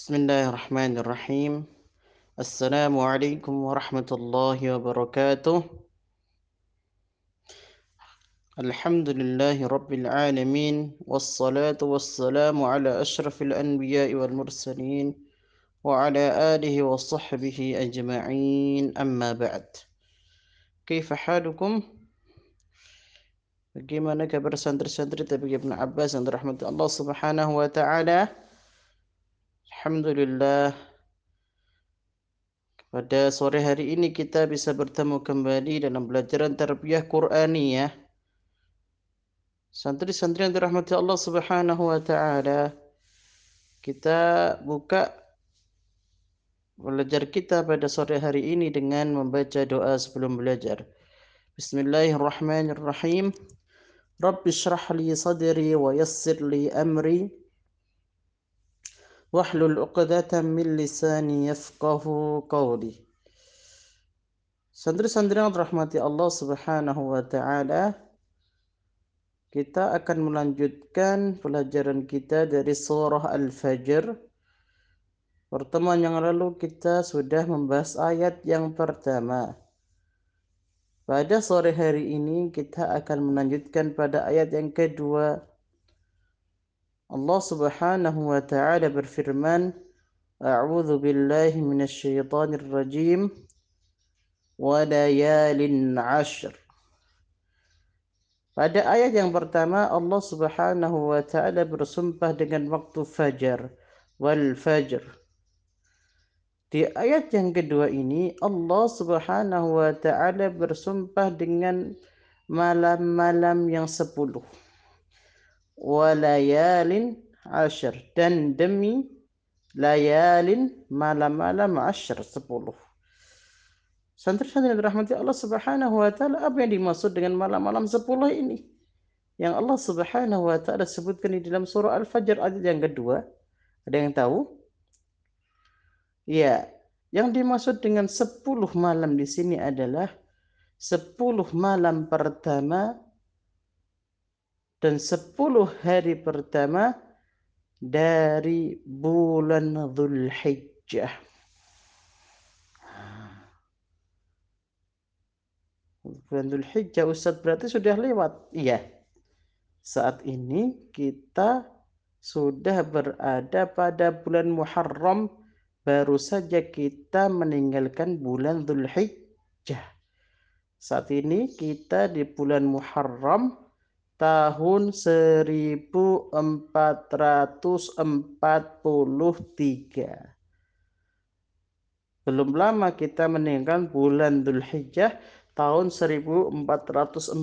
بسم الله الرحمن الرحيم السلام عليكم ورحمة الله وبركاته الحمد لله رب العالمين والصلاة والسلام على أشرف الأنبياء والمرسلين وعلى آله وصحبه أجمعين أما بعد كيف حالكم؟ Bagaimana kabar santri-santri tapi Ibn Abbas dan rahmat Allah Subhanahu wa taala? Alhamdulillah pada sore hari ini kita bisa bertemu kembali dalam pelajaran tarbiyah Qur'aniyah. Santri-santri yang dirahmati Allah Subhanahu wa taala. Kita buka belajar kita pada sore hari ini dengan membaca doa sebelum belajar. Bismillahirrahmanirrahim. Rabbi syrah li sadri wa yassir li amri wahlul uqdatan min lisani yafqahu qawli. Santri-santri yang rahmati Allah Subhanahu wa taala, kita akan melanjutkan pelajaran kita dari surah Al-Fajr. Pertemuan yang lalu kita sudah membahas ayat yang pertama. Pada sore hari ini kita akan melanjutkan pada ayat yang kedua. Subhanahu wa taala berfirman, A'udzu billahi minasyaitonir rajim wa layalin 'ashr. Pada ayat yang pertama Allah Subhanahu wa taala bersumpah dengan waktu fajar wal fajr. Di ayat yang kedua ini Allah Subhanahu wa taala bersumpah dengan malam-malam yang sepuluh. Walayalin ashar dan demi layalin malam-malam ashar sepuluh. Santri-santri yang dirahmati Allah Subhanahu wa taala, apa yang dimaksud dengan malam-malam sepuluh ini? Yang Allah Subhanahu wa taala sebutkan di dalam surah Al-Fajr ayat yang kedua. Ada yang tahu? Ya, yang dimaksud dengan sepuluh malam di sini adalah sepuluh malam pertama dan sepuluh hari pertama dari bulan Dhul Hijjah. Bulan Dhul Hijjah Ustaz berarti sudah lewat. Iya. Saat ini kita sudah berada pada bulan Muharram baru saja kita meninggalkan bulan Dzulhijjah. Saat ini kita di bulan Muharram tahun 1443. Belum lama kita meninggalkan bulan Dzulhijjah tahun 1442.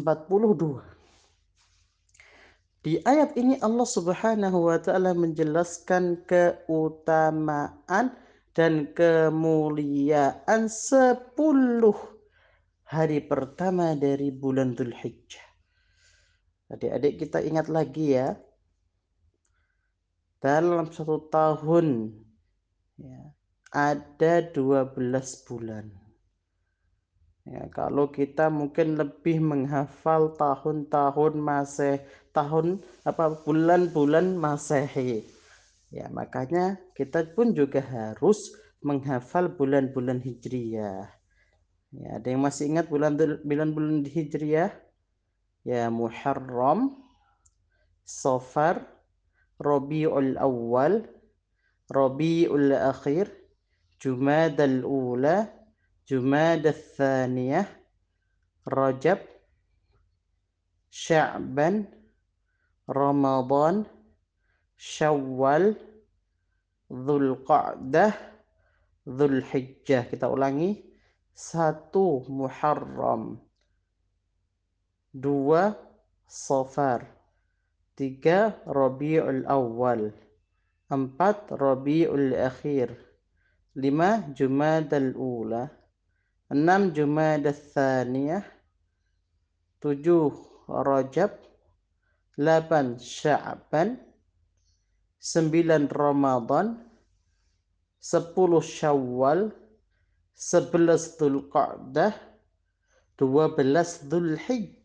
Di ayat ini Allah Subhanahu wa taala menjelaskan keutamaan dan kemuliaan sepuluh hari pertama dari bulan Dhul Hijjah. Adik-adik kita ingat lagi ya, dalam satu tahun ya, ada 12 bulan. Ya, kalau kita mungkin lebih menghafal tahun-tahun masih tahun apa bulan-bulan Masehi. Ya, makanya kita pun juga harus menghafal bulan-bulan Hijriyah. Ya, ada yang masih ingat bulan bulan-bulan Hijriyah? Ya, Muharram, Safar, Rabiul Awal, Rabiul Akhir, Jumadal Ula, Jumadal Thaniyah, Rajab, Sya'ban, Ramadan, Syawal, Dzulqa'dah, Dzulhijjah. Kita ulangi. Satu. Muharram. Dua Safar. Tiga Rabiul Awal. Empat Rabiul Akhir. Lima Jumadal Ula. Enam Jumadal Thaniyah. Tujuh Rajab. Lapan Sya'ban sembilan Ramadan, sepuluh Syawal, sebelas Dzulqa'dah, dua belas Dzulhijjah.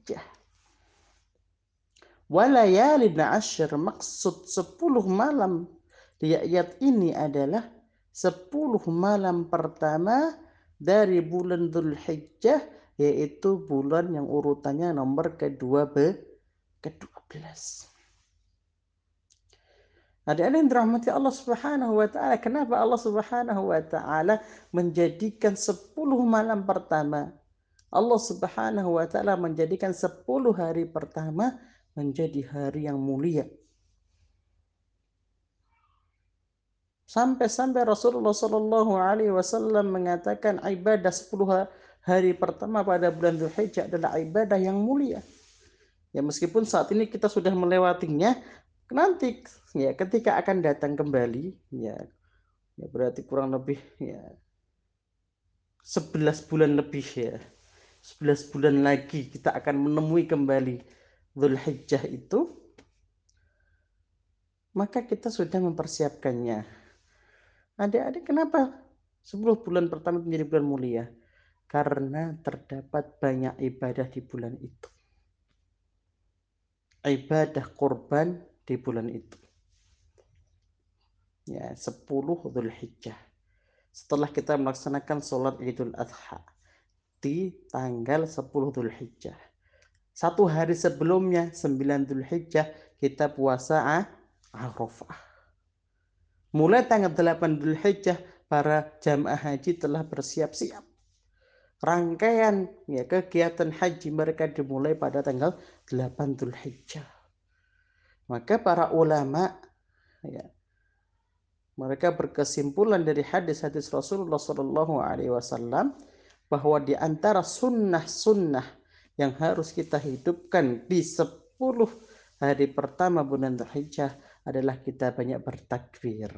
Walayalin asyir maksud sepuluh malam di ayat ini adalah 10 malam pertama dari bulan Dzulhijjah yaitu bulan yang urutannya nomor kedua be, ke-12. Adik-adik yang dirahmati Allah Subhanahu wa taala, kenapa Allah Subhanahu wa taala menjadikan 10 malam pertama Allah Subhanahu wa taala menjadikan 10 hari pertama menjadi hari yang mulia. Sampai-sampai Rasulullah Shallallahu Alaihi Wasallam mengatakan ibadah 10 hari pertama pada bulan Dzulhijjah adalah ibadah yang mulia. Ya meskipun saat ini kita sudah melewatinya, nanti ya ketika akan datang kembali ya, ya berarti kurang lebih ya 11 bulan lebih ya 11 bulan lagi kita akan menemui kembali Hijjah itu maka kita sudah mempersiapkannya adik-adik kenapa 10 bulan pertama menjadi bulan mulia karena terdapat banyak ibadah di bulan itu ibadah korban di bulan itu. Ya, 10 Hijjah. Setelah kita melaksanakan sholat Idul Adha di tanggal 10 Hijjah. Satu hari sebelumnya, 9 Hijjah, kita puasa Arafah. Mulai tanggal 8 Hijjah, para jamaah haji telah bersiap-siap. Rangkaian ya kegiatan haji mereka dimulai pada tanggal 8 Hijjah. Maka para ulama ya, mereka berkesimpulan dari hadis-hadis Rasulullah Shallallahu bahwa di antara sunnah-sunnah yang harus kita hidupkan di 10 hari pertama bulan Dzulhijjah adalah kita banyak bertakbir.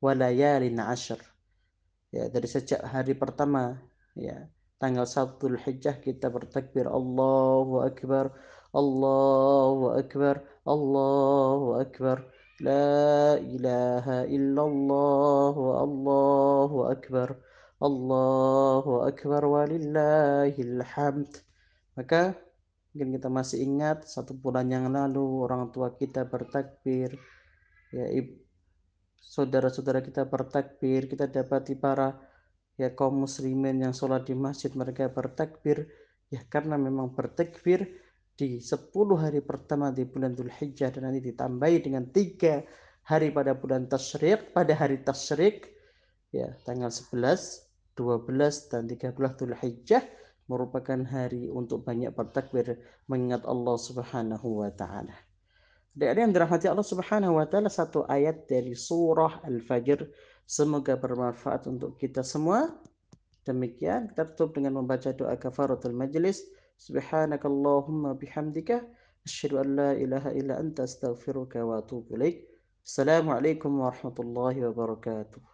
Walayalin ashar. Ya, dari sejak hari pertama ya, tanggal 1 Dzulhijjah kita bertakbir Allahu Akbar, Allahu Akbar, Allahu Akbar. La ilaha illallah Allahu Akbar. Allahu Akbar walillahil hamd. Maka mungkin kita masih ingat satu bulan yang lalu orang tua kita bertakbir ya saudara-saudara kita bertakbir kita dapati para ya kaum muslimin yang sholat di masjid mereka bertakbir ya karena memang bertakbir di 10 hari pertama di bulan Dhul Hijjah dan nanti ditambahi dengan tiga hari pada bulan Tashriq pada hari Tashriq ya tanggal 11 12 dan 13 Dhul Hijjah merupakan hari untuk banyak bertakbir mengingat Allah Subhanahu wa taala. Dari yang dirahmati Allah Subhanahu wa taala satu ayat dari surah Al-Fajr semoga bermanfaat untuk kita semua. Demikian kita tutup dengan membaca doa kafaratul majlis. Subhanakallahumma bihamdika asyhadu an la ilaha illa anta astaghfiruka wa atubu ilaik. Assalamualaikum warahmatullahi wabarakatuh.